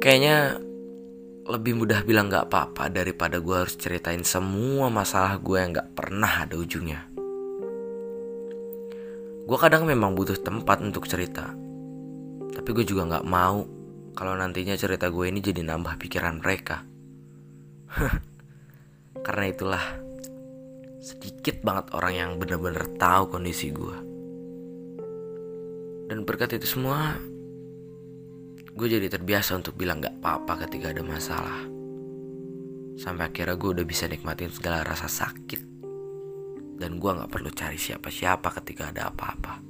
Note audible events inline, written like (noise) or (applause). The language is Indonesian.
kayaknya lebih mudah bilang gak apa-apa daripada gue harus ceritain semua masalah gue yang gak pernah ada ujungnya. Gue kadang memang butuh tempat untuk cerita, tapi gue juga gak mau kalau nantinya cerita gue ini jadi nambah pikiran mereka. (laughs) Karena itulah sedikit banget orang yang bener-bener tahu kondisi gue. Dan berkat itu semua, gue jadi terbiasa untuk bilang gak apa-apa ketika ada masalah. Sampai akhirnya gue udah bisa nikmatin segala rasa sakit. Dan gue gak perlu cari siapa-siapa ketika ada apa-apa.